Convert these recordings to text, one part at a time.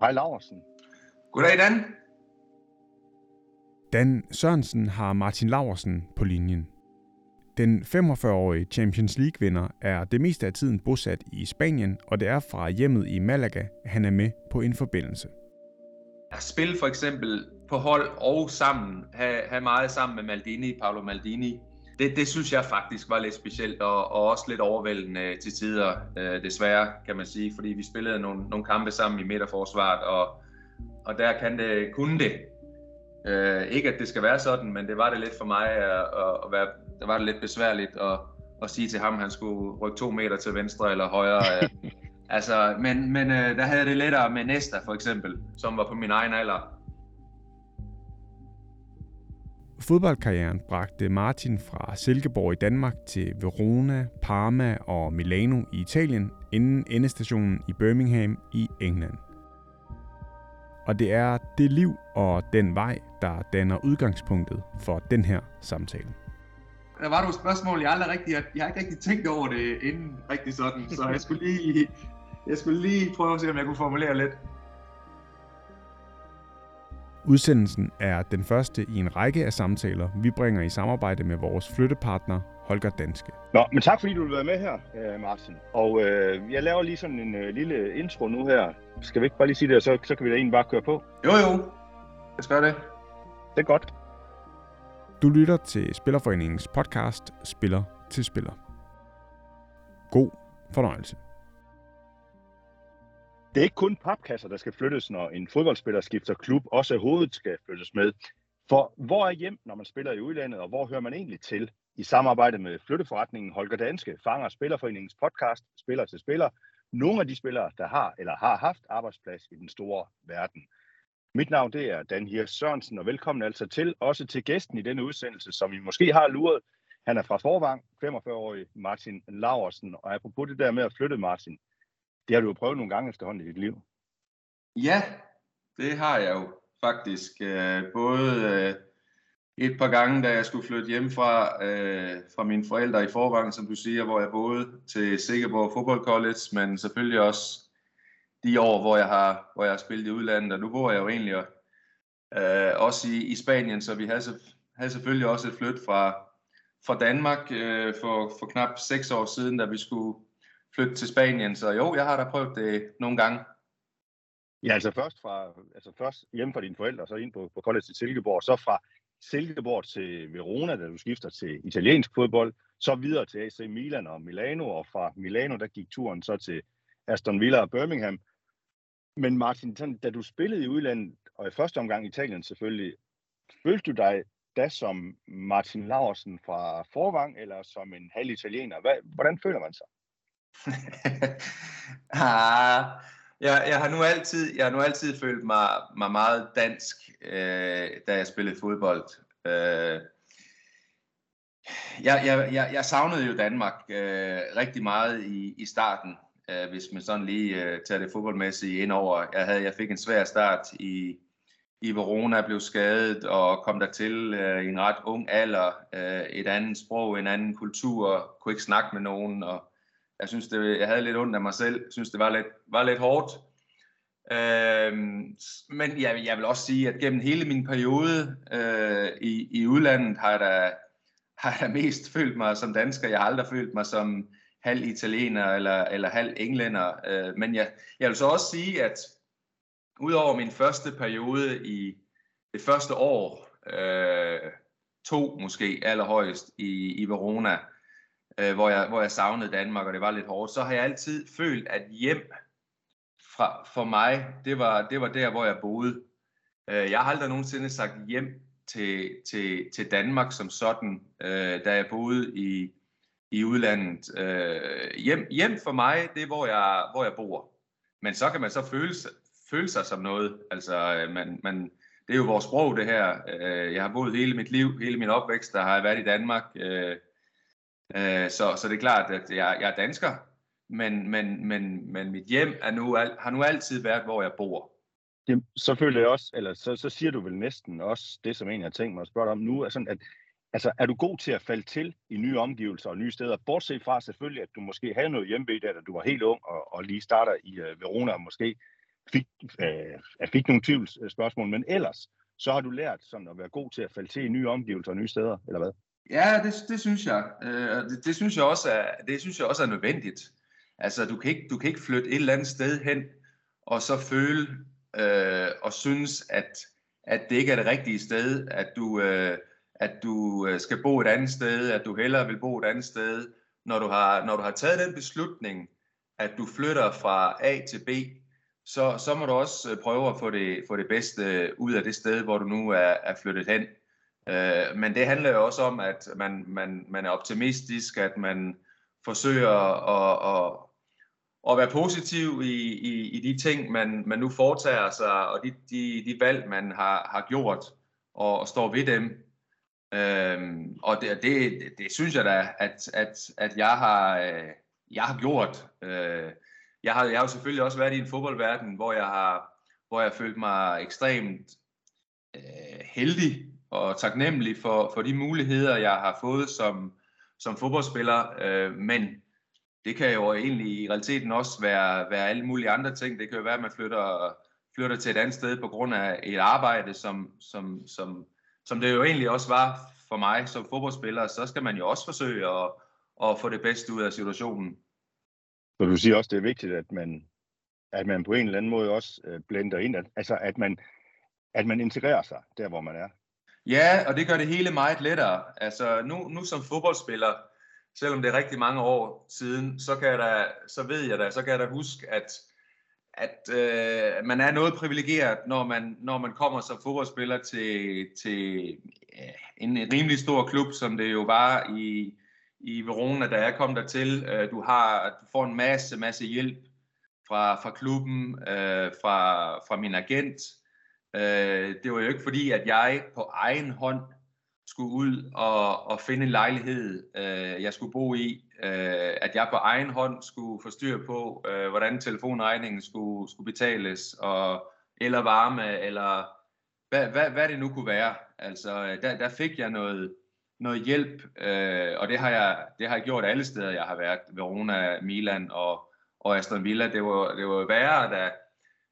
Hej Laversen. Goddag Dan. Dan Sørensen har Martin Laversen på linjen. Den 45-årige Champions League-vinder er det meste af tiden bosat i Spanien, og det er fra hjemmet i Malaga, han er med på en forbindelse. At spille for eksempel på hold og sammen, have, have meget sammen med Maldini, Paolo Maldini, det, det synes jeg faktisk var lidt specielt, og, og også lidt overvældende til tider, øh, desværre kan man sige, fordi vi spillede nogle, nogle kampe sammen i midterforsvaret, og, og der kan det, kunne det. Øh, ikke at det skal være sådan, men det var det lidt for mig at, at være, der var det lidt besværligt at, at sige til ham, at han skulle rykke to meter til venstre eller højre. altså, men men øh, der havde jeg det lettere med Nesta for eksempel, som var på min egen alder. Fodboldkarrieren bragte Martin fra Silkeborg i Danmark til Verona, Parma og Milano i Italien, inden endestationen i Birmingham i England. Og det er det liv og den vej, der danner udgangspunktet for den her samtale. Der var nogle spørgsmål, jeg aldrig rigtig, jeg, jeg har ikke rigtig tænkt over det inden rigtig sådan, så jeg skulle lige, jeg skulle lige prøve at se, om jeg kunne formulere lidt. Udsendelsen er den første i en række af samtaler, vi bringer i samarbejde med vores flyttepartner Holger Danske. Nå, men tak fordi du vil være med her, øh, Martin. Og øh, jeg laver lige sådan en øh, lille intro nu her. Skal vi ikke bare lige sige det, så, så kan vi da egentlig bare køre på? Jo jo, jeg skal det. Det er godt. Du lytter til Spillerforeningens podcast Spiller til Spiller. God fornøjelse. Det er ikke kun papkasser, der skal flyttes, når en fodboldspiller skifter klub. Også hovedet skal flyttes med. For hvor er hjem, når man spiller i udlandet, og hvor hører man egentlig til? I samarbejde med flytteforretningen Holger Danske fanger Spillerforeningens podcast Spiller til Spiller nogle af de spillere, der har eller har haft arbejdsplads i den store verden. Mit navn det er Dan Hirs Sørensen, og velkommen altså til, også til gæsten i denne udsendelse, som I måske har luret. Han er fra Forvang, 45-årig Martin Laursen, og apropos det der med at flytte Martin, det har du jo prøvet nogle gange efterhånden i dit liv. Ja, det har jeg jo faktisk. Øh, både øh, et par gange, da jeg skulle flytte hjem fra, øh, fra mine forældre i Forvang, som du siger, hvor jeg boede til Sikkerborg Football College, men selvfølgelig også de år, hvor jeg har, hvor jeg har spillet i udlandet, og nu bor jeg jo egentlig øh, også i, i Spanien, så vi havde, havde selvfølgelig også et flyt fra, fra Danmark øh, for, for knap seks år siden, da vi skulle flytte til Spanien. Så jo, jeg har da prøvet det nogle gange. Ja, altså først, fra, altså først hjemme fra dine forældre, så ind på, på college til Silkeborg, så fra Silkeborg til Verona, da du skifter til italiensk fodbold, så videre til AC Milan og Milano, og fra Milano, der gik turen så til Aston Villa og Birmingham. Men Martin, sådan, da du spillede i udlandet, og i første omgang i Italien selvfølgelig, følte du dig da som Martin Laursen fra Forvang, eller som en halv italiener? Hvad, hvordan føler man sig? ah, jeg, jeg, har nu altid, jeg har nu altid følt mig, mig meget dansk, øh, da jeg spillede fodbold. Øh, jeg, jeg, jeg, jeg savnede jo Danmark øh, rigtig meget i, i starten, øh, hvis man sådan lige øh, tager det fodboldmæssige ind over. Jeg, havde, jeg fik en svær start i, i Verona, blev skadet og kom der til øh, i en ret ung alder. Øh, et andet sprog, en anden kultur, kunne ikke snakke med nogen, og jeg synes, det, jeg havde lidt ondt af mig selv. Jeg synes, det var lidt, var lidt hårdt. Øhm, men jeg, jeg vil også sige, at gennem hele min periode øh, i, i udlandet har jeg, da, har jeg mest følt mig som dansker. Jeg har aldrig følt mig som halv italiener eller, eller halv englænder. Øh, men jeg, jeg vil så også sige, at udover min første periode i det første år, øh, to måske allerhøjst i, i Verona, øh, Øh, hvor, jeg, hvor jeg savnede Danmark, og det var lidt hårdt, så har jeg altid følt, at hjem fra, for mig, det var, det var der, hvor jeg boede. Øh, jeg har aldrig nogensinde sagt hjem til, til, til Danmark som sådan, øh, da jeg boede i, i udlandet. Øh, hjem, hjem for mig, det er, hvor jeg, hvor jeg bor. Men så kan man så føle, føle sig som noget. Altså, øh, man, man, det er jo vores sprog, det her. Øh, jeg har boet hele mit liv, hele min opvækst, der har jeg været i Danmark. Øh, Øh, så, så det er klart, at jeg, jeg er dansker, men, men, men, men mit hjem er nu, har nu altid været, hvor jeg bor. Det, så føler jeg også, eller så, så siger du vel næsten også det, som en jeg tænkt mig at spørge dig om nu, er sådan, at altså, er du god til at falde til i nye omgivelser og nye steder, bortset fra selvfølgelig, at du måske havde noget hjemme da du var helt ung og, og lige starter i uh, Verona, og måske fik, øh, fik nogle tvivlsspørgsmål, men ellers, så har du lært sådan at være god til at falde til i nye omgivelser og nye steder, eller hvad? Ja, det, det synes jeg. Øh, det, det, synes jeg også er, det synes jeg også er nødvendigt. Altså, du kan, ikke, du kan ikke flytte et eller andet sted hen, og så føle øh, og synes, at, at det ikke er det rigtige sted, at du, øh, at du øh, skal bo et andet sted, at du hellere vil bo et andet sted. Når du har, når du har taget den beslutning, at du flytter fra A til B, så, så må du også øh, prøve at få det, få det bedste ud af det sted, hvor du nu er, er flyttet hen. Øh, men det handler jo også om, at man, man, man er optimistisk, at man forsøger at, at, at være positiv i, i, i de ting, man, man nu foretager sig, og de, de, de valg, man har, har gjort, og, og står ved dem. Øhm, og det, det, det synes jeg da, at, at, at jeg, har, øh, jeg har gjort. Øh, jeg, har, jeg har jo selvfølgelig også været i en fodboldverden, hvor jeg har, hvor jeg følt mig ekstremt øh, heldig og taknemmelig for, for de muligheder, jeg har fået som, som fodboldspiller. Øh, men det kan jo egentlig i realiteten også være, være alle mulige andre ting. Det kan jo være, at man flytter, flytter til et andet sted på grund af et arbejde, som, som, som, som det jo egentlig også var for mig som fodboldspiller. Så skal man jo også forsøge at, at få det bedste ud af situationen. Så du siger også, det er vigtigt, at man, at man på en eller anden måde også øh, blender ind, at, altså at man, at man integrerer sig der, hvor man er. Ja, og det gør det hele meget lettere. Altså nu, nu som fodboldspiller, selvom det er rigtig mange år siden, så, kan jeg da, så ved jeg da, så kan jeg da huske, at, at øh, man er noget privilegeret, når man, når man kommer som fodboldspiller til, til øh, en rimelig stor klub, som det jo var i, i Verona, da jeg kom dertil. Øh, du, har, du får en masse, masse hjælp fra, fra klubben, øh, fra, fra min agent. Øh, det var jo ikke fordi, at jeg på egen hånd skulle ud og, og finde en lejlighed, øh, jeg skulle bo i, øh, at jeg på egen hånd skulle få styr på, øh, hvordan telefonregningen skulle, skulle betales, og, eller varme, eller hvad, hvad, hvad det nu kunne være. Altså, øh, der, der fik jeg noget, noget hjælp, øh, og det har, jeg, det har jeg gjort alle steder, jeg har været, Verona, Milan og, og Aston Villa. Det var, det var værre, da,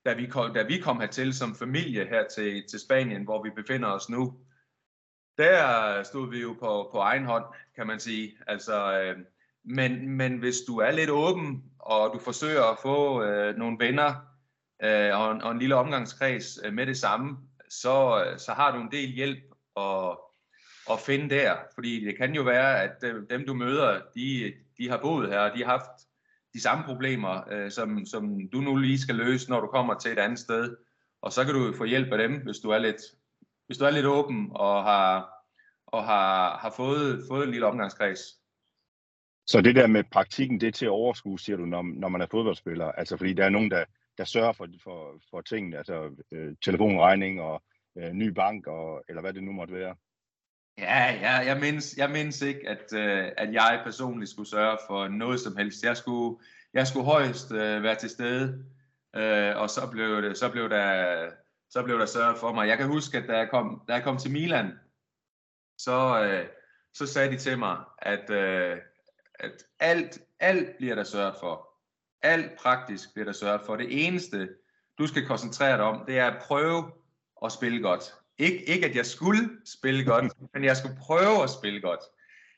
da, vi kom, da vi kom hertil som familie her til, til Spanien, hvor vi befinder os nu der stod vi jo på, på egen hånd, kan man sige. Altså, øh, men, men hvis du er lidt åben, og du forsøger at få øh, nogle venner øh, og, en, og en lille omgangskreds øh, med det samme, så, øh, så har du en del hjælp at, at finde der. Fordi det kan jo være, at øh, dem du møder, de, de har boet her, og de har haft de samme problemer, øh, som, som du nu lige skal løse, når du kommer til et andet sted. Og så kan du få hjælp af dem, hvis du er lidt hvis du er lidt åben og har, og har, har fået, fået en lille omgangskreds. Så det der med praktikken, det er til at overskue, siger du, når, når man er fodboldspiller? Altså fordi der er nogen, der, der sørger for, for, for tingene, altså øh, telefonregning og øh, ny bank, og, eller hvad det nu måtte være? Ja, ja jeg, mindes, jeg mindes ikke, at, øh, at jeg personligt skulle sørge for noget som helst. Jeg skulle, jeg skulle højst øh, være til stede, øh, og så blev, det, så blev der så blev der sørget for mig. Jeg kan huske, at da jeg kom, da jeg kom til Milan, så, øh, så sagde de til mig, at, øh, at alt, alt bliver der sørget for. Alt praktisk bliver der sørget for. Det eneste, du skal koncentrere dig om, det er at prøve at spille godt. Ikke, ikke at jeg skulle spille godt, men jeg skulle prøve at spille godt.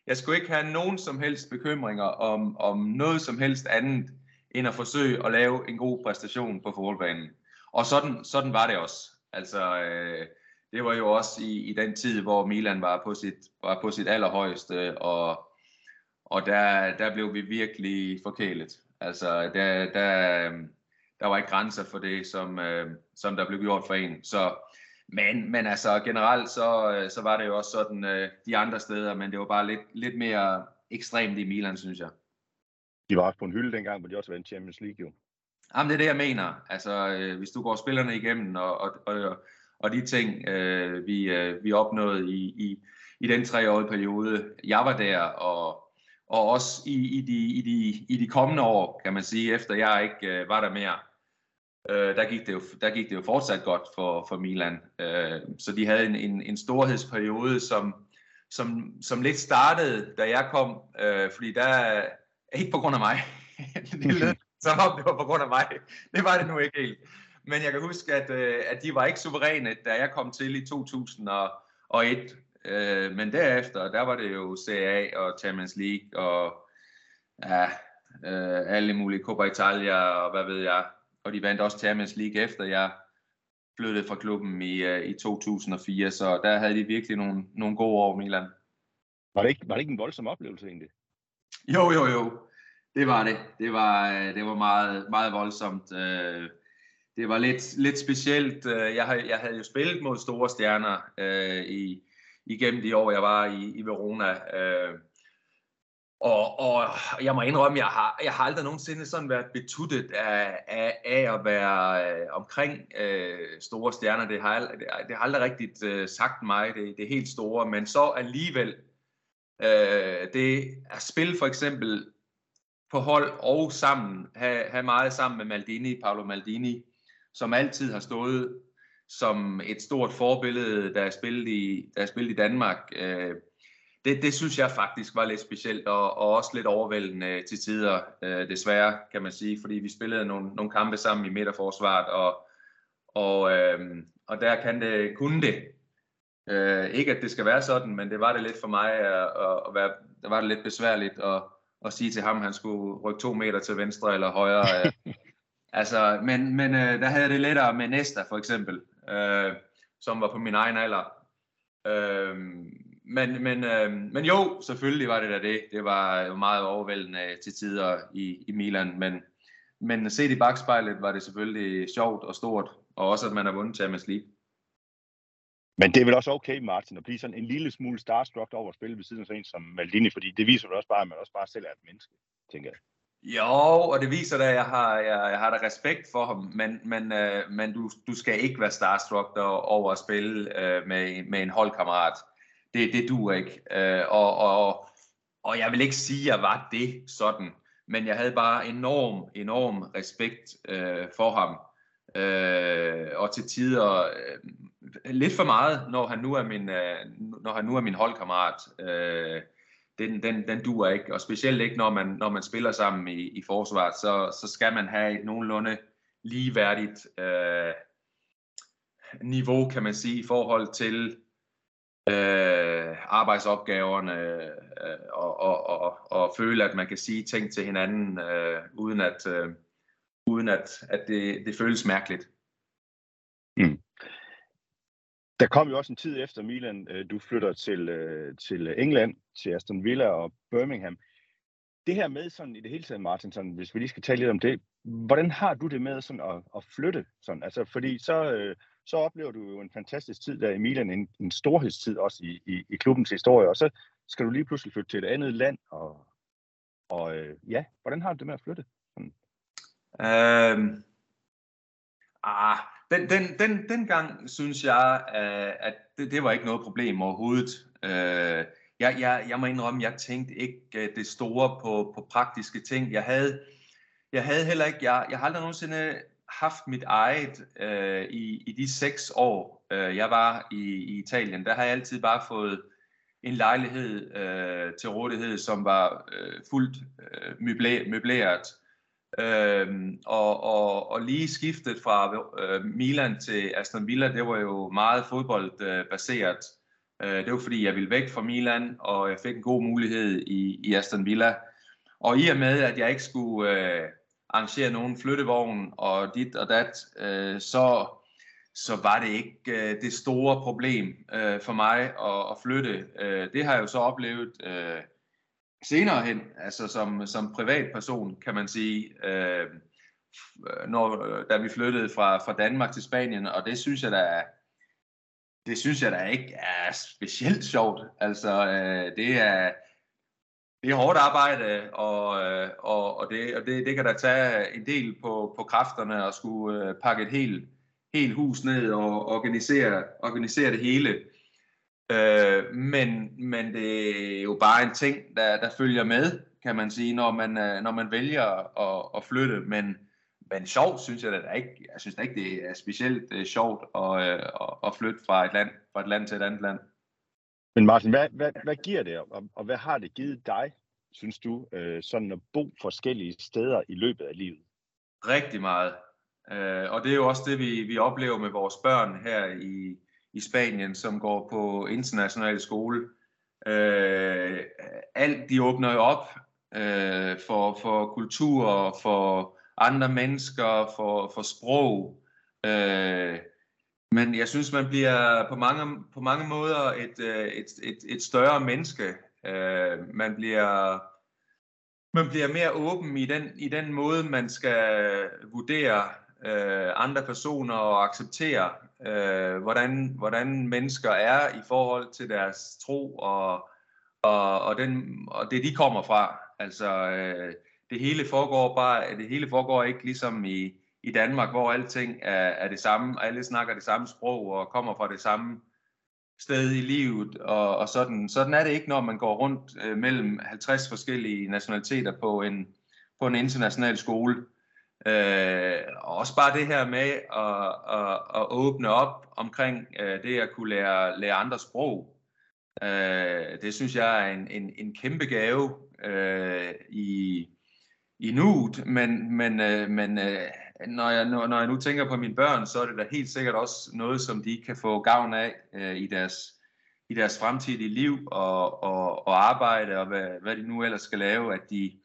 Jeg skulle ikke have nogen som helst bekymringer om, om noget som helst andet, end at forsøge at lave en god præstation på fodboldbanen. Og sådan, sådan var det også. Altså, øh, det var jo også i, i den tid, hvor Milan var på sit, var på sit allerhøjeste, og, og der, der blev vi virkelig forkælet. Altså, der, der, der var ikke grænser for det, som, øh, som der blev gjort for en. Så, men, men altså generelt, så, så var det jo også sådan øh, de andre steder, men det var bare lidt, lidt mere ekstremt i Milan, synes jeg. De var også på en hylde dengang, hvor de også vandt Champions League jo. Jamen, det er det, jeg mener. Altså, øh, hvis du går spillerne igennem, og, og, og, og de ting, øh, vi, øh, vi opnåede i, i, i den treårige periode, jeg var der, og, og også i, i, de, i, de, i de kommende år, kan man sige, efter jeg ikke øh, var der mere, øh, der, gik det jo, der gik det jo fortsat godt for, for Milan. Øh, så de havde en, en, en storhedsperiode, som, som, som lidt startede, da jeg kom, øh, fordi der, ikke på grund af mig, det lød som om det var på grund af mig. Det var det nu ikke helt. men jeg kan huske, at, øh, at de var ikke suveræne, da jeg kom til i 2001. Øh, men derefter, der var det jo CA og Champions League og ja, øh, alle mulige Coppa Italia og hvad ved jeg. Og de vandt også Champions League efter jeg flyttede fra klubben i, øh, i 2004, så der havde de virkelig nogle, nogle gode år, Milan. Var det, ikke, var det ikke en voldsom oplevelse egentlig? Jo, jo, jo. Det var det. Det var, øh, det var meget, meget voldsomt. Øh, det var lidt, lidt specielt. Jeg, havde, jeg havde jo spillet mod store stjerner i, igennem de år, jeg var i, i Verona. Og, og jeg må indrømme, jeg har, jeg har aldrig nogensinde sådan været betuttet af, af, af at være øh, omkring øh, store stjerner. Det har, det, det har aldrig rigtigt øh, sagt mig, det, det helt store. Men så alligevel, øh, det at spille for eksempel på hold og sammen, have, have meget sammen med Maldini, Paolo Maldini, som altid har stået som et stort forbillede, der er spillet i, der er spillet i Danmark. Øh, det, det synes jeg faktisk var lidt specielt, og, og også lidt overvældende til tider, øh, desværre, kan man sige, fordi vi spillede nogle, nogle kampe sammen i midterforsvaret, og, og, øh, og der kan det, kunne det. Øh, ikke at det skal være sådan, men det var det lidt for mig, at, at være, der var det lidt besværligt at, at sige til ham, at han skulle rykke to meter til venstre eller højre. altså, men men øh, der havde det lettere med Nesta for eksempel, øh, som var på min egen alder. Øh, men, men, øh, men jo, selvfølgelig var det da det. Det var jo meget overvældende til tider i, i Milan, men, men set i bagspejlet var det selvfølgelig sjovt og stort, og også at man har vundet Champions League. Men det er vel også okay, Martin, at blive sådan en lille smule starstruck over at spille ved siden af sådan en som Maldini, fordi det viser vel også bare, at man også bare selv er et menneske, tænker jeg. Jo, og det viser da, at jeg har, jeg, jeg har da respekt for ham, men, men, øh, men du, du skal ikke være starstruck over at spille øh, med, med en holdkammerat det, det duer ikke. Øh, og, og, og jeg vil ikke sige, at jeg var det sådan, men jeg havde bare enorm, enorm respekt øh, for ham. Øh, og til tider øh, lidt for meget, når han nu er min, øh, når han nu er min holdkammerat. Øh, den, den, den duer ikke, og specielt ikke, når man, når man spiller sammen i, i forsvaret, så, så skal man have et nogenlunde ligeværdigt øh, niveau, kan man sige, i forhold til øh, arbejdsopgaverne øh, og, og, og, og føle, at man kan sige ting til hinanden, øh, uden at, øh, uden at, at det, det føles mærkeligt. Mm. Der kom jo også en tid efter Milan, øh, du flytter til, øh, til England, til Aston Villa og Birmingham. Det her med sådan i det hele taget, Martin, sådan, hvis vi lige skal tale lidt om det, hvordan har du det med sådan at, at flytte? Sådan? Altså, fordi så, øh, så oplever du jo en fantastisk tid der i Milan, en, en storhedstid også i, i, i klubbens historie, og så skal du lige pludselig flytte til et andet land, og, og øh, ja, hvordan har du det med at flytte? Øhm, ah, den, den, den, den gang synes jeg, øh, at det, det var ikke noget problem overhovedet. Øh, jeg, jeg, jeg må indrømme, jeg tænkte ikke øh, det store på, på praktiske ting. Jeg havde, jeg havde heller ikke, jeg, jeg har aldrig nogensinde haft mit eget øh, i, i de seks år, øh, jeg var i, i Italien. Der har jeg altid bare fået en lejlighed øh, til rådighed, som var øh, fuldt øh, møbleret. Øh, og, og, og lige skiftet fra øh, Milan til Aston Villa, det var jo meget fodboldbaseret. Øh, det var fordi, jeg ville væk fra Milan, og jeg fik en god mulighed i, i Aston Villa. Og i og med, at jeg ikke skulle... Øh, arrangere nogen flyttevogn og dit og dat, øh, så, så var det ikke øh, det store problem øh, for mig at, at flytte. Øh, det har jeg jo så oplevet øh, senere hen, altså som, som privatperson, kan man sige, øh, når, da vi flyttede fra, fra Danmark til Spanien, og det synes jeg da det synes jeg da ikke er specielt sjovt. Altså, øh, det er, det er hårdt arbejde, og, øh, og, og, det, og det, det kan da tage en del på, på kræfterne at skulle øh, pakke et helt, helt hus ned og organisere, organisere det hele. Øh, men, men det er jo bare en ting, der, der følger med, kan man sige, når man, øh, når man vælger at, at flytte. Men, men sjovt synes jeg da ikke. Jeg synes da ikke, det er specielt uh, sjovt at, at, at flytte fra et land, fra et land til et andet land. Men Martin, hvad, hvad, hvad giver det, og, og hvad har det givet dig, synes du, øh, sådan at bo forskellige steder i løbet af livet? Rigtig meget. Øh, og det er jo også det, vi, vi oplever med vores børn her i, i Spanien, som går på international skole. Øh, alt de åbner jo op øh, for, for kultur, for andre mennesker, for, for sprog. Øh, men jeg synes, man bliver på mange, på mange måder et, øh, et, et, et større menneske. Øh, man bliver man bliver mere åben i den, i den måde, man skal vurdere øh, andre personer og acceptere, øh, hvordan, hvordan mennesker er i forhold til deres tro og, og, og, den, og det, de kommer fra. Altså, øh, det hele foregår bare, det hele foregår ikke ligesom i, i Danmark, hvor alting er, er det samme, og alle snakker det samme sprog og kommer fra det samme sted i livet, og, og sådan. Sådan er det ikke, når man går rundt øh, mellem 50 forskellige nationaliteter på en, på en international skole. Øh, og også bare det her med at, at, at åbne op omkring øh, det at kunne lære, lære andre sprog. Øh, det synes jeg er en, en, en kæmpe gave øh, i, i nuet, men, men, øh, men øh, når, jeg, når jeg nu tænker på mine børn, så er det da helt sikkert også noget, som de kan få gavn af øh, i, deres, i deres fremtidige liv og, og, og arbejde, og hvad, hvad de nu ellers skal lave, at de,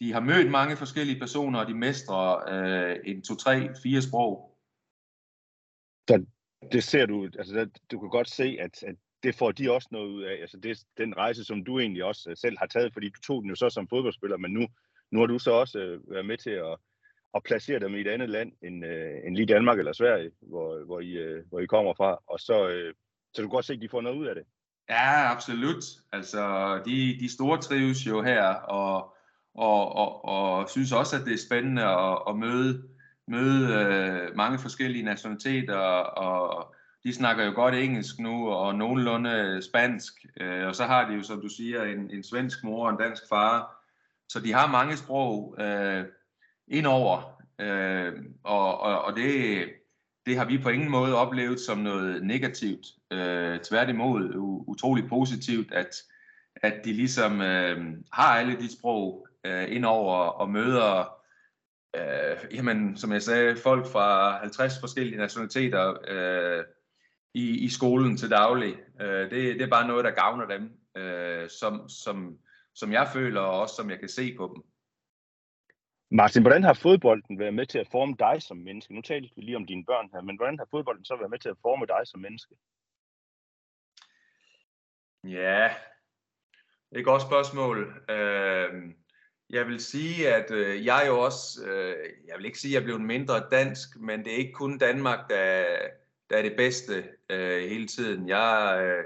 de har mødt mange forskellige personer, og de mestrer øh, en, to, tre, fire sprog. Så det ser du, altså der, du kan godt se, at, at det får de også noget ud af. Altså det, den rejse, som du egentlig også øh, selv har taget, fordi du tog den jo så som fodboldspiller, men nu, nu har du så også øh, været med til at, og placere dem i et andet land end, øh, end lige Danmark eller Sverige, hvor, hvor, I, øh, hvor I kommer fra. Og så, øh, så du kan godt se, at de får noget ud af det. Ja, absolut. Altså, de, de store trives jo her, og, og, og, og synes også, at det er spændende at, at møde, møde øh, mange forskellige nationaliteter, og de snakker jo godt engelsk nu, og nogenlunde spansk, øh, og så har de jo, som du siger, en, en svensk mor og en dansk far, så de har mange sprog øh, indover, øh, og, og, og det, det har vi på ingen måde oplevet som noget negativt. Øh, tværtimod utrolig positivt, at, at de ligesom øh, har alle de sprog øh, indover og møder, øh, jamen, som jeg sagde, folk fra 50 forskellige nationaliteter øh, i, i skolen til daglig. Øh, det, det er bare noget, der gavner dem, øh, som, som, som jeg føler, og også som jeg kan se på dem. Martin, hvordan har fodbolden været med til at forme dig som menneske? Nu talte vi lige om dine børn her, men hvordan har fodbolden så været med til at forme dig som menneske? Ja, det er et godt spørgsmål. Øh, jeg vil sige, at øh, jeg jo også, øh, jeg vil ikke sige, at jeg er blevet mindre dansk, men det er ikke kun Danmark, der, der er det bedste øh, hele tiden. Jeg, øh,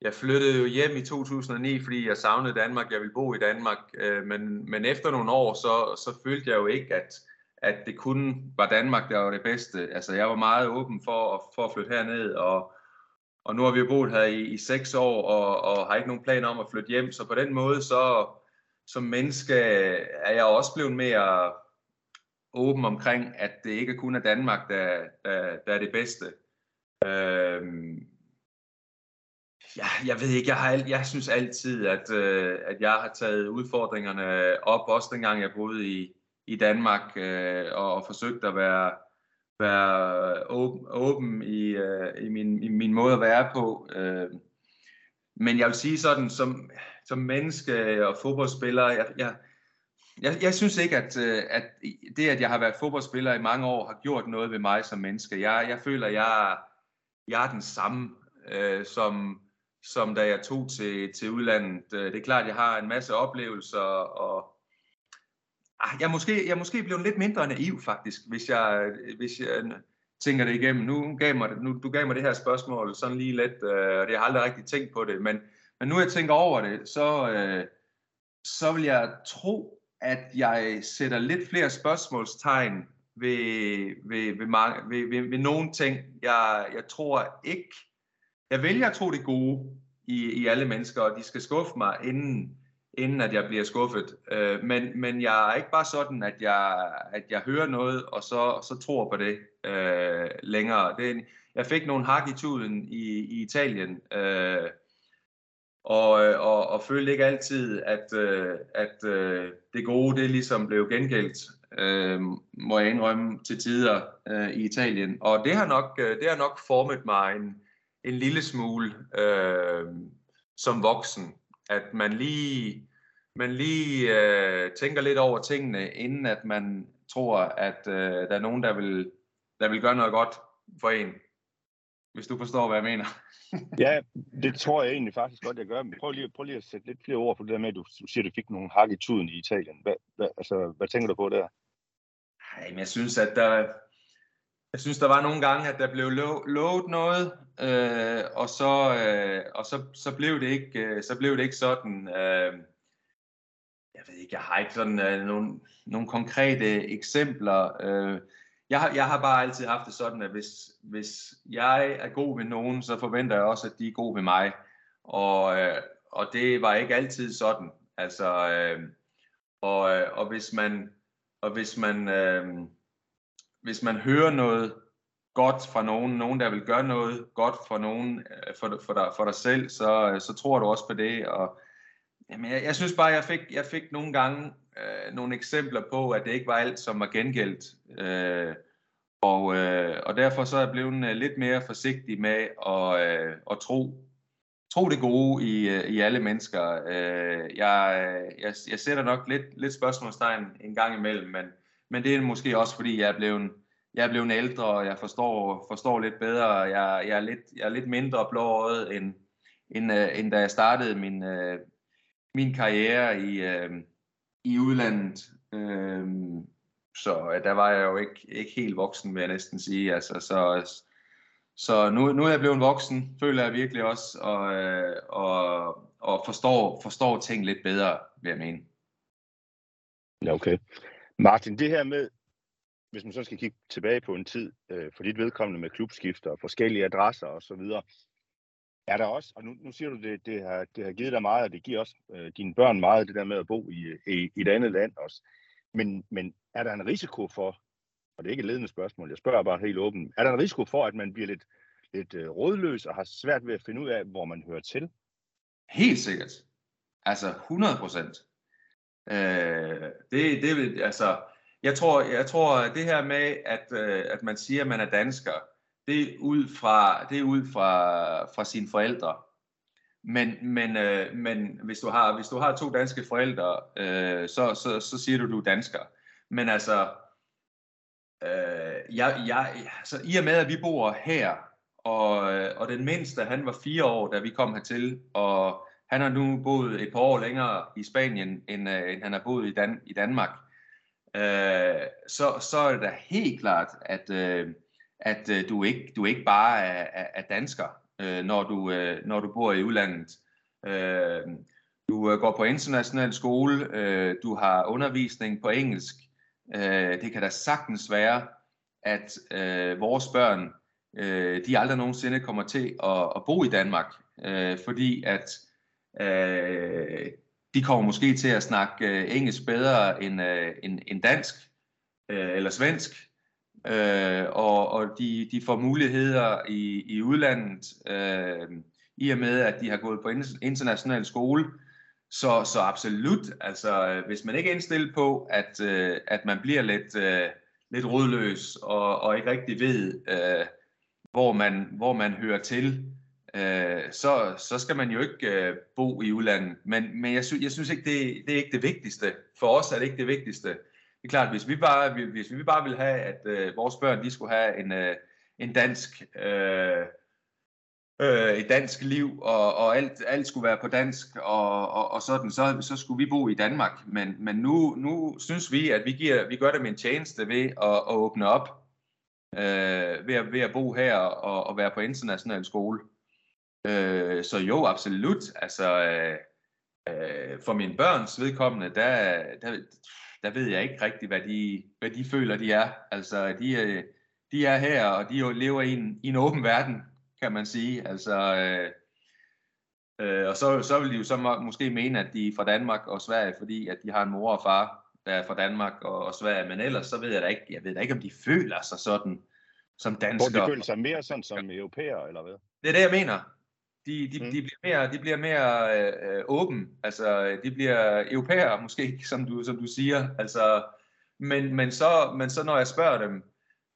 jeg flyttede jo hjem i 2009, fordi jeg savnede Danmark. Jeg ville bo i Danmark. Øh, men, men efter nogle år, så, så følte jeg jo ikke, at, at det kun var Danmark, der var det bedste. Altså, jeg var meget åben for, for at flytte herned, og, og nu har vi jo boet her i, i seks år, og, og har ikke nogen planer om at flytte hjem. Så på den måde, så som menneske er jeg også blevet mere åben omkring, at det ikke kun er Danmark, der, der, der er det bedste. Øh, Ja, jeg ved ikke, jeg, har, jeg synes altid, at, øh, at jeg har taget udfordringerne op, også dengang jeg boede i, i Danmark, øh, og, og forsøgt at være, være åben, åben i, øh, i, min, i min måde at være på. Øh. Men jeg vil sige sådan, som, som menneske og fodboldspiller, jeg, jeg, jeg, jeg synes ikke, at, øh, at det, at jeg har været fodboldspiller i mange år, har gjort noget ved mig som menneske. Jeg, jeg føler, at jeg, jeg er den samme, øh, som, som da jeg tog til, til udlandet. Øh, det er klart, jeg har en masse oplevelser, og ah, jeg er måske, jeg er måske blevet lidt mindre naiv faktisk, hvis jeg, øh, hvis jeg øh, tænker det igennem. Nu gav mig, nu, du gav mig det her spørgsmål sådan lige lidt, øh, og det har aldrig rigtig tænkt på det, men, men nu jeg tænker over det, så, øh, så vil jeg tro, at jeg sætter lidt flere spørgsmålstegn ved, ved, ved, mange, ved, ved, ved nogle ting. Jeg, jeg tror ikke, jeg vælger at tro det gode i, i alle mennesker, og de skal skuffe mig, inden, inden at jeg bliver skuffet. Øh, men, men jeg er ikke bare sådan, at jeg, at jeg hører noget, og så, så tror på det øh, længere. Det, jeg fik nogle hak i tuden i, i Italien, øh, og, og, og følte ikke altid, at, øh, at øh, det gode, det ligesom blev gengældt. øh, må jeg indrømme til tider øh, i Italien. Og det har nok, øh, det har nok formet mig en, en lille smule øh, som voksen, at man lige, man lige øh, tænker lidt over tingene, inden at man tror, at øh, der er nogen, der vil, der vil gøre noget godt for en. Hvis du forstår, hvad jeg mener. ja, det tror jeg egentlig faktisk godt, jeg gør. Men prøv lige, prøv lige at sætte lidt flere ord på det der med, at du, siger, at du fik nogle hak i tuden i Italien. Hvad, hvad, altså, hvad tænker du på der? Ej, men jeg synes, at der, jeg synes, der var nogle gange, at der blev lo- lovet noget, øh, og, så, øh, og så, så, blev det ikke, øh, så blev det ikke sådan. Øh, jeg ved ikke, jeg har ikke sådan øh, nogle, nogle konkrete eksempler. Øh, jeg, har, jeg har bare altid haft det sådan, at hvis, hvis jeg er god ved nogen, så forventer jeg også, at de er gode ved mig. Og, øh, og det var ikke altid sådan. Altså, øh, og, øh, og hvis man, og hvis man, øh, hvis man hører noget godt fra nogen, nogen der vil gøre noget godt for nogen, øh, for, for, dig, for dig selv, så, øh, så tror du også på det. Og, jamen, jeg, jeg synes bare, jeg fik, jeg fik nogle gange øh, nogle eksempler på, at det ikke var alt, som var gengældt. Øh, og, øh, og derfor så er jeg blevet øh, lidt mere forsigtig med at, øh, at tro, tro det gode i, i alle mennesker. Øh, jeg, jeg, jeg sætter nok lidt, lidt spørgsmålstegn en gang imellem, men, men det er måske også fordi, jeg er blevet, jeg er blevet ældre, og jeg forstår, forstår lidt bedre. Jeg, jeg, er lidt, jeg er lidt mindre blåøjet, end, end, øh, end da jeg startede min, øh, min karriere i, øh, i udlandet. Øh, så øh, der var jeg jo ikke, ikke helt voksen, vil jeg næsten sige. Altså, så så nu, nu er jeg blevet voksen, føler jeg virkelig også, og, øh, og, og forstår, forstår ting lidt bedre, vil jeg mene. Ja, okay. Martin, det her med, hvis man så skal kigge tilbage på en tid, øh, for dit vedkommende med klubskifter og forskellige adresser osv., er der også, og nu, nu siger du, det, det, har, det har givet dig meget, og det giver også øh, dine børn meget, det der med at bo i, i, i et andet land også. Men, men er der en risiko for, og det er ikke et ledende spørgsmål, jeg spørger bare helt åbent, er der en risiko for, at man bliver lidt, lidt øh, rådløs og har svært ved at finde ud af, hvor man hører til? Helt sikkert. Altså 100 procent. Øh, det, det, altså, jeg tror, jeg tror, det her med, at, øh, at man siger, at man er dansker, det er ud fra, det er ud fra, fra sine forældre. Men, men, øh, men hvis, du har, hvis du har to danske forældre, øh, så, så, så siger du, du er dansker. Men altså, øh, jeg, jeg, altså, i og med, at vi bor her, og, øh, og den mindste, han var fire år, da vi kom hertil, og han har nu boet et par år længere i Spanien, end, øh, end han har boet i, Dan, i Danmark, øh, så, så er det da helt klart, at, øh, at øh, du, ikke, du ikke bare er, er, er dansker, øh, når, du, øh, når du bor i udlandet. Øh, du øh, går på international skole, øh, du har undervisning på engelsk. Øh, det kan da sagtens være, at øh, vores børn, øh, de aldrig nogensinde kommer til at, at bo i Danmark, øh, fordi at øh, de kommer måske til at snakke øh, engelsk bedre end, øh, end, end dansk øh, eller svensk øh, og, og de, de får muligheder i, i udlandet, øh, i og med, at de har gået på international skole. Så, så absolut, altså øh, hvis man ikke er indstillet på, at, øh, at man bliver lidt, øh, lidt rodløs og, og ikke rigtig ved, øh, hvor, man, hvor man hører til, øh, så, så skal man jo ikke øh, bo i udlandet. Men, men jeg, sy- jeg synes ikke, det, det er ikke det vigtigste. For os er det ikke det vigtigste det er klart, hvis vi bare, hvis vi bare vil have, at øh, vores børn de skulle have en, øh, en dansk, øh, øh, et dansk liv, og, og alt, alt skulle være på dansk, og, og, og sådan, så, så skulle vi bo i Danmark. Men, men nu, nu synes vi, at vi, giver, vi gør dem en tjeneste ved at, at åbne op, øh, ved, at, ved at bo her og, og være på international skole. Øh, så jo, absolut. Altså, øh, øh, for mine børns vedkommende, der, der, der ved jeg ikke rigtigt, hvad de, hvad de føler, de er. Altså, de, øh, de er her, og de lever i en, i en åben verden, kan man sige. Altså, øh, øh, og så, så vil de jo så må, måske mene, at de er fra Danmark og Sverige, fordi at de har en mor og far, der er fra Danmark og, og Sverige. Men ellers så ved jeg da ikke, jeg ved da ikke, om de føler sig sådan som danskere. Hvor de føler sig mere sådan som europæer, eller hvad? Det er det, jeg mener. De, de, mm. de bliver mere, de bliver mere øh, åben, altså de bliver europæer måske, som du, som du siger. Altså, Men, men, så, men så når jeg spørger dem,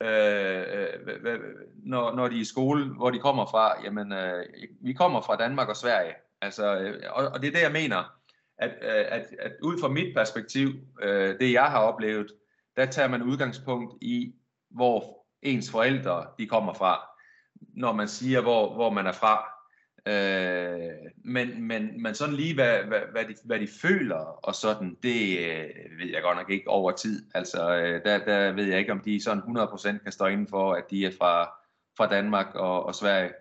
øh, øh, når, når de er i skole, hvor de kommer fra, jamen, øh, vi kommer fra Danmark og Sverige. Altså, øh, og, og det er det, jeg mener, at, øh, at, at ud fra mit perspektiv, øh, det jeg har oplevet, der tager man udgangspunkt i, hvor ens forældre de kommer fra, når man siger, hvor, hvor man er fra. Øh, men, men, men sådan lige, hvad, hvad, hvad, de, hvad de føler og sådan, det øh, ved jeg godt nok ikke over tid. Altså, øh, der, der ved jeg ikke, om de sådan 100% kan stå inden for, at de er fra, fra Danmark og, og Sverige.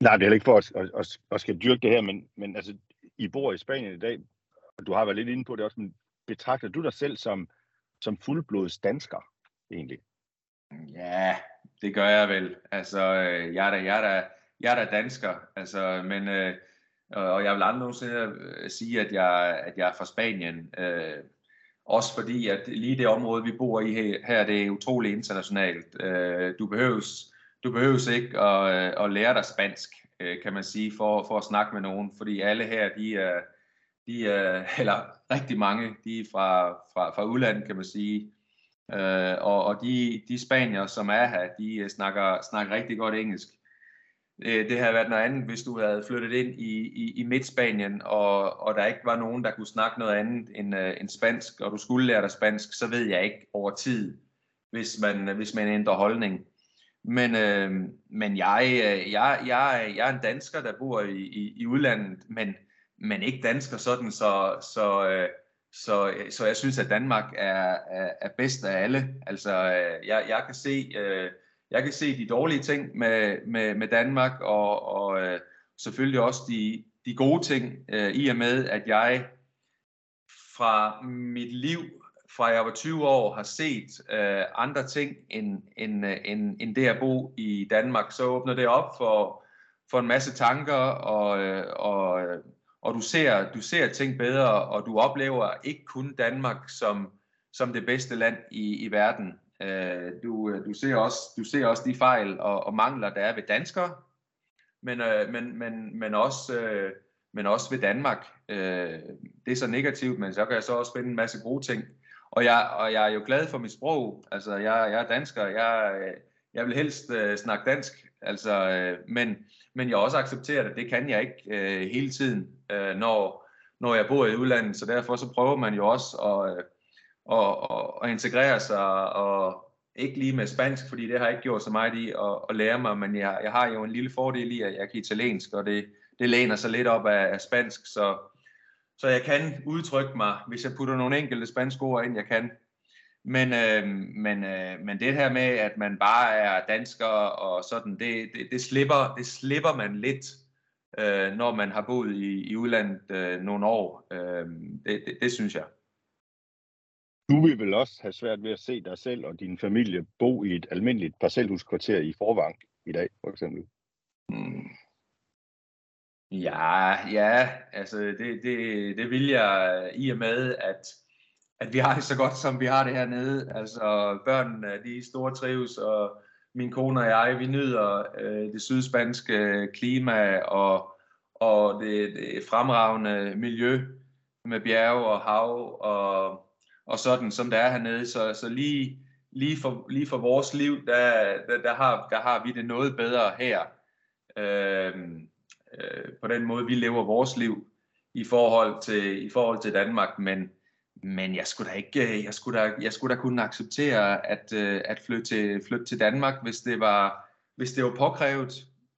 Nej, det er ikke for at, at, at, at skal dyrke det her, men, men altså, I bor i Spanien i dag, og du har været lidt inde på det også, men betragter du dig selv som, som fuldblods dansker, egentlig? Ja, det gør jeg vel. Altså, øh, jeg er da, jeg er da, jeg er da dansker, altså, men, øh, og jeg vil aldrig nogensinde øh, sige, at jeg, at jeg er fra Spanien. Øh, også fordi, at lige det område, vi bor i her, det er utrolig internationalt. Øh, du behøves, du behøves ikke at, øh, at lære dig spansk, øh, kan man sige, for, for at snakke med nogen, fordi alle her, de er, de er, eller rigtig mange, de er fra, fra, fra udlandet, kan man sige. Øh, og og de, de spanier, som er her, de øh, snakker, snakker rigtig godt engelsk. Øh, det havde været noget andet, hvis du havde flyttet ind i, i, i Midt-Spanien, og, og der ikke var nogen, der kunne snakke noget andet end, øh, end spansk, og du skulle lære dig spansk, så ved jeg ikke over tid, hvis man, hvis man ændrer holdning. Men, øh, men jeg, øh, jeg, jeg, jeg er en dansker, der bor i, i, i udlandet, men, men ikke dansker sådan, så, så, øh, så, så jeg synes, at Danmark er, er, er bedst af alle. Altså, øh, jeg, jeg kan se... Øh, jeg kan se de dårlige ting med, med, med Danmark, og, og øh, selvfølgelig også de, de gode ting, øh, i og med, at jeg fra mit liv, fra jeg var 20 år, har set øh, andre ting end, end, øh, end, end det at bo i Danmark. Så åbner det op for, for en masse tanker, og, øh, og, øh, og du, ser, du ser ting bedre, og du oplever ikke kun Danmark som, som det bedste land i, i verden. Øh, du, øh, du, ser også, du ser også de fejl og, og mangler, der er ved danskere, men, øh, men, men, men, også, øh, men også ved Danmark. Øh, det er så negativt, men så kan jeg så også finde en masse gode ting. Og jeg, og jeg er jo glad for mit sprog. Altså, jeg, jeg er dansker. Jeg, jeg vil helst øh, snakke dansk. Altså, øh, men, men jeg også accepterer at Det kan jeg ikke øh, hele tiden, øh, når, når jeg bor i udlandet. Så derfor så prøver man jo også at, øh, og, og, og integrere sig, og ikke lige med spansk, fordi det har jeg ikke gjort så meget i at, at lære mig, men jeg, jeg har jo en lille fordel i, at jeg kan italiensk, og det, det læner sig lidt op af, af spansk, så, så jeg kan udtrykke mig, hvis jeg putter nogle enkelte spanske ord ind, jeg kan. Men, øh, men, øh, men det her med, at man bare er dansker og sådan, det, det, det, slipper, det slipper man lidt, øh, når man har boet i, i udlandet øh, nogle år. Øh, det, det, det synes jeg. Du vil vel også have svært ved at se dig selv og din familie bo i et almindeligt parcelhuskvarter i Forvang i dag, for eksempel. Mm. Ja, ja, altså det, det, det vil jeg øh, i og med, at, at vi har det så godt, som vi har det hernede. Altså børnene, de store trives, og min kone og jeg, vi nyder øh, det sydspanske øh, klima og, og det, det fremragende miljø med bjerge og hav og og sådan, som der er hernede. Så, så lige, lige, for, lige for vores liv, der, der, der, har, der har vi det noget bedre her. Øh, øh, på den måde, vi lever vores liv i forhold til, i forhold til Danmark, men, men jeg skulle da ikke, jeg skulle da, jeg skulle da kunne acceptere at, øh, at flytte, til, flytte til Danmark, hvis det var, hvis det var påkrævet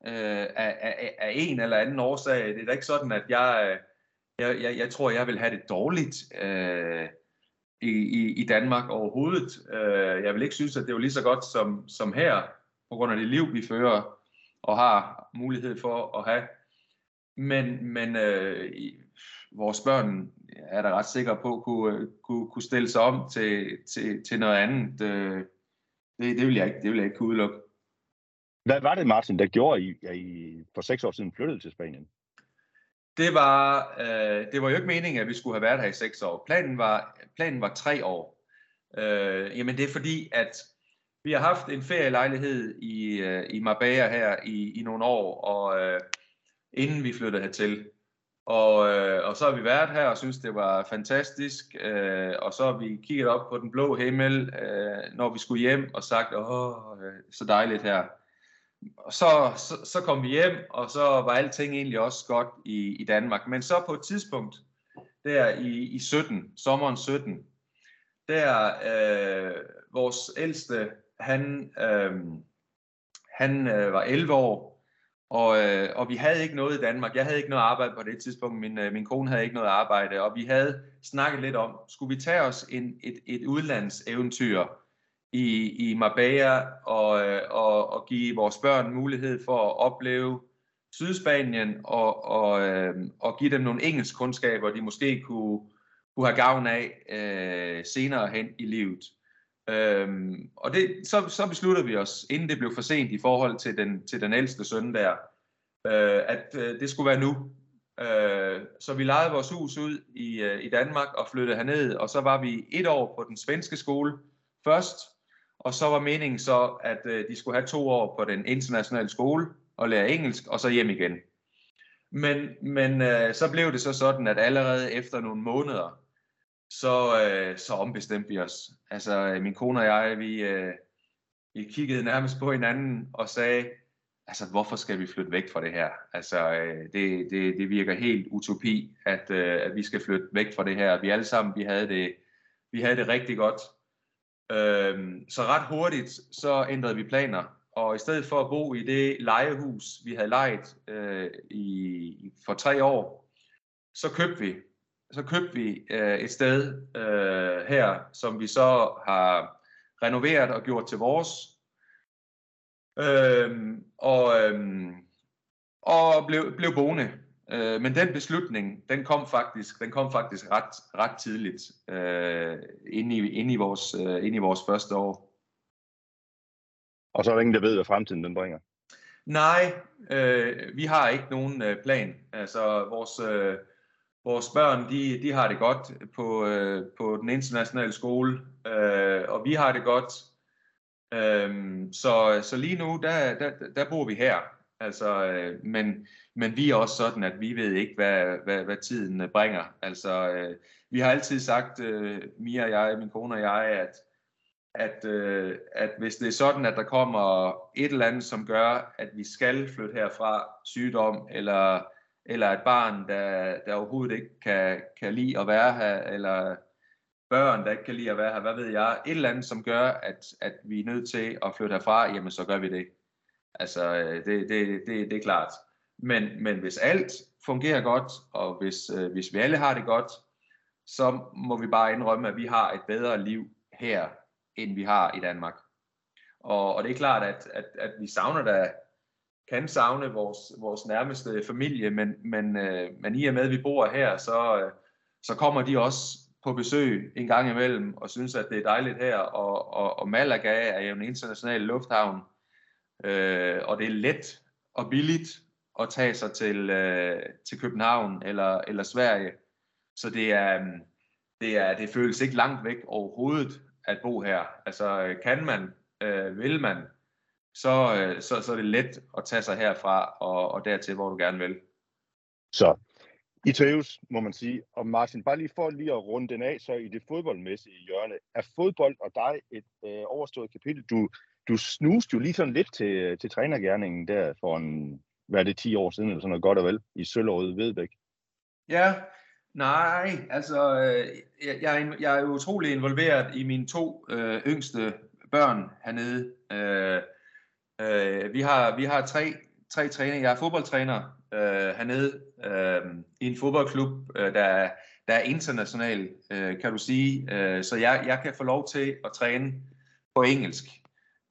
øh, af, af, af en eller anden årsag. Det er da ikke sådan, at jeg, øh, jeg, jeg, jeg tror, jeg vil have det dårligt. Øh, i, i, i Danmark overhovedet. Øh, jeg vil ikke synes, at det er lige så godt som, som her, på grund af det liv, vi fører og har mulighed for at have. Men, men øh, vores børn er da ret sikre på, kunne, øh, kunne, kunne stille sig om til, til, til noget andet. Øh, det, det, vil jeg ikke, det vil jeg ikke kunne udelukke. Hvad var det, Martin, der gjorde, I, at I for seks år siden flyttede til Spanien? Det var, øh, det var jo ikke meningen, at vi skulle have været her i seks år. Planen var, planen var tre år. Øh, jamen det er fordi, at vi har haft en ferielejlighed i, øh, i Marbella her i, i nogle år, og øh, inden vi flyttede hertil. Og, øh, og så har vi været her og synes, det var fantastisk. Øh, og så har vi kigget op på den blå himmel, øh, når vi skulle hjem, og sagt, åh, øh, så dejligt her. Og så, så, så kom vi hjem, og så var alting egentlig også godt i, i Danmark. Men så på et tidspunkt, der i, i 17, sommeren 17, der øh, vores ældste, han, øh, han øh, var 11 år, og, øh, og vi havde ikke noget i Danmark. Jeg havde ikke noget arbejde på det tidspunkt. Min, øh, min kone havde ikke noget arbejde. Og vi havde snakket lidt om, skulle vi tage os en, et, et udlandseventyr i, i Marbella og, øh, og, og give vores børn mulighed for at opleve Sydspanien og, og, øh, og give dem nogle engelsk kundskaber, de måske kunne, kunne have gavn af øh, senere hen i livet. Øhm, og det, så, så besluttede vi os, inden det blev for sent i forhold til den, til den ældste søn der, øh, at øh, det skulle være nu. Øh, så vi lejede vores hus ud i, øh, i Danmark og flyttede herned, og så var vi et år på den svenske skole først, og så var meningen så, at øh, de skulle have to år på den internationale skole og lære engelsk, og så hjem igen. Men, men øh, så blev det så sådan, at allerede efter nogle måneder, så, øh, så ombestemte vi os. Altså øh, min kone og jeg, vi, øh, vi kiggede nærmest på hinanden og sagde, altså hvorfor skal vi flytte væk fra det her? Altså øh, det, det, det virker helt utopi, at, øh, at vi skal flytte væk fra det her. Vi alle sammen, vi havde det, vi havde det rigtig godt. Øhm, så ret hurtigt, så ændrede vi planer. Og i stedet for at bo i det lejehus, vi havde lejet øh, i, for tre år, så købte vi så købte vi øh, et sted øh, her, som vi så har renoveret og gjort til vores. Øhm, og, øhm, og blev, blev boende. Øh, men den beslutning, den kom faktisk, den kom faktisk ret, ret tidligt øh, inde, i, inde, i vores, øh, inde i vores første år. Og så er der ingen, der ved, hvad fremtiden den bringer. Nej, øh, vi har ikke nogen øh, plan. Altså vores, øh, vores børn, de, de har det godt på, øh, på den internationale skole, øh, og vi har det godt. Øh, så, så lige nu, der, der, der bor vi her. Altså, øh, men, men vi er også sådan, at vi ved ikke, hvad, hvad, hvad tiden øh, bringer. Altså, øh, vi har altid sagt, øh, Mia og jeg, min kone og jeg, at, at, øh, at hvis det er sådan, at der kommer et eller andet, som gør, at vi skal flytte herfra, sygdom eller eller et barn, der, der overhovedet ikke kan, kan lide at være her, eller børn, der ikke kan lide at være her, hvad ved jeg, et eller andet, som gør, at, at vi er nødt til at flytte herfra, jamen så gør vi det. Altså, øh, det, det, det, det er klart. Men, men hvis alt fungerer godt, og hvis, øh, hvis vi alle har det godt, så må vi bare indrømme, at vi har et bedre liv her, end vi har i Danmark. Og, og det er klart, at, at, at vi savner da kan savne vores, vores nærmeste familie, men, men, øh, men i og med, at vi bor her, så, øh, så kommer de også på besøg en gang imellem og synes, at det er dejligt her. Og, og, og Malaga er jo en international lufthavn, øh, og det er let og billigt at tage sig til, øh, til København eller, eller Sverige. Så det er, øhm, det er det føles ikke langt væk overhovedet at bo her. Altså øh, kan man, øh, vil man, så, øh, så, så er det let at tage sig herfra og, og dertil, hvor du gerne vil. Så i trives, må man sige. Og Martin, bare lige for lige at runde den af, så i det fodboldmæssige hjørne. Er fodbold og dig et øh, overstået kapitel? Du, du snuste jo lige sådan lidt til, til trænergærningen der for en, hvad er det, 10 år siden, eller sådan noget godt og vel, i Søllerøde Vedbæk. Ja, nej, altså, øh, jeg, jeg, er, jeg er utrolig involveret i mine to øh, yngste børn hernede. Øh, Øh, vi har, vi har tre, tre træninger. Jeg er fodboldtræner øh, hernede øh, i en fodboldklub, øh, der, der er international, øh, kan du sige. Øh, så jeg, jeg kan få lov til at træne på engelsk.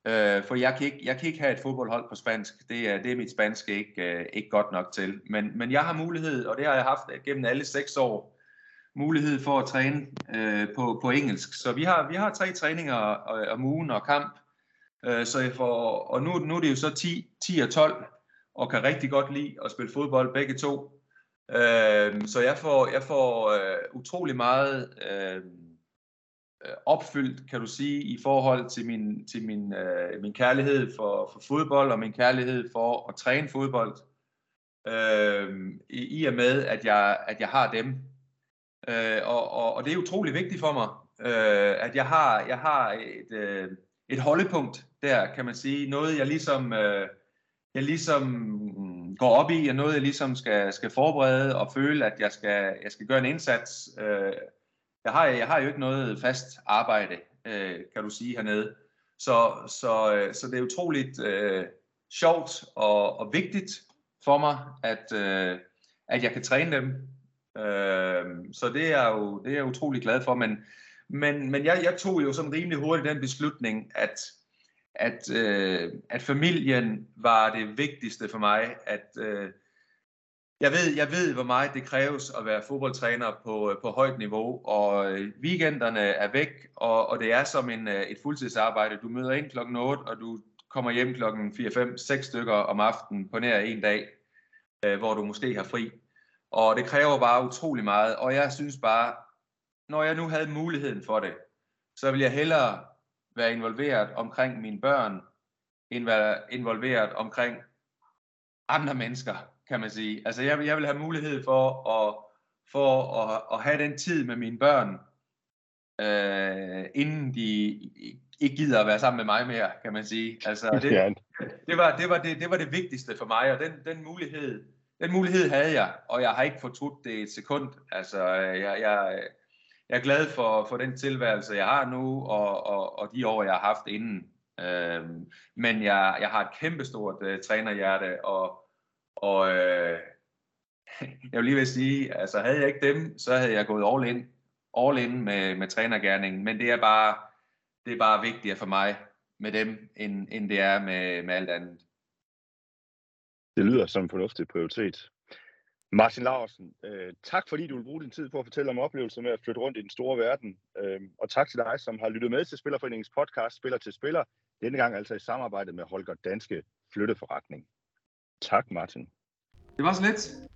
Øh, for jeg kan, ikke, jeg kan ikke have et fodboldhold på spansk. Det er, det er mit spansk ikke, øh, ikke godt nok til. Men, men jeg har mulighed, og det har jeg haft gennem alle seks år, mulighed for at træne øh, på, på engelsk. Så vi har, vi har tre træninger om ugen og kamp Øh, så jeg får, og nu, nu er det jo så 10, 10 og 12, og kan rigtig godt lide at spille fodbold begge to. Øh, så jeg får, jeg får øh, utrolig meget øh, Øh, opfyldt, kan du sige, i forhold til min, til min, øh, min kærlighed for, for fodbold og min kærlighed for at træne fodbold. øh, i, i og med, at jeg, at jeg har dem. Øh, og, og, og det er utrolig vigtigt for mig, øh, at jeg har, jeg har et, øh, et holdepunkt der, kan man sige. Noget, jeg ligesom, øh, jeg ligesom går op i, og noget, jeg ligesom skal, skal forberede og føle, at jeg skal, jeg skal gøre en indsats. Øh, jeg, har, jeg har jo ikke noget fast arbejde, øh, kan du sige hernede. Så, så, øh, så det er utroligt øh, sjovt og, og vigtigt for mig, at, øh, at jeg kan træne dem. Øh, så det er, jo, det er jeg utrolig glad for. Men, men, men jeg, jeg tog jo sådan rimelig hurtigt den beslutning, at, at, øh, at familien var det vigtigste for mig. At, øh, jeg, ved, jeg ved, hvor meget det kræves at være fodboldtræner på, øh, på højt niveau, og øh, weekenderne er væk, og, og det er som en, øh, et fuldtidsarbejde. Du møder ind klokken 8, og du kommer hjem klokken 4, 5, 6 stykker om aftenen på nær en dag, øh, hvor du måske har fri. Og det kræver bare utrolig meget, og jeg synes bare, når jeg nu havde muligheden for det, så vil jeg hellere være involveret omkring mine børn, end være involveret omkring andre mennesker, kan man sige. Altså jeg, jeg vil have mulighed for at, for at, at have den tid med mine børn, øh, inden de ikke gider at være sammen med mig mere, kan man sige. Altså, det, det, var, det, var det, det var det vigtigste for mig, og den, den, mulighed, den mulighed havde jeg, og jeg har ikke fortrudt det et sekund. Altså, jeg, jeg, jeg er glad for, for den tilværelse, jeg har nu, og, og, og de år, jeg har haft inden. Øhm, men jeg, jeg har et kæmpestort uh, trænerhjerte, og, og øh, jeg vil lige vil sige, altså havde jeg ikke dem, så havde jeg gået all in, all in med, med trænergærningen, men det er bare, det er bare vigtigere for mig med dem, end, end det er med, med alt andet. Det lyder som en fornuftig prioritet. Martin Larsen, øh, tak fordi du vil bruge din tid på at fortælle om oplevelser med at flytte rundt i den store verden. Øh, og tak til dig, som har lyttet med til Spillerforeningens podcast Spiller til Spiller. Denne gang altså i samarbejde med Holger Danske Flytteforretning. Tak, Martin. Det var så lidt.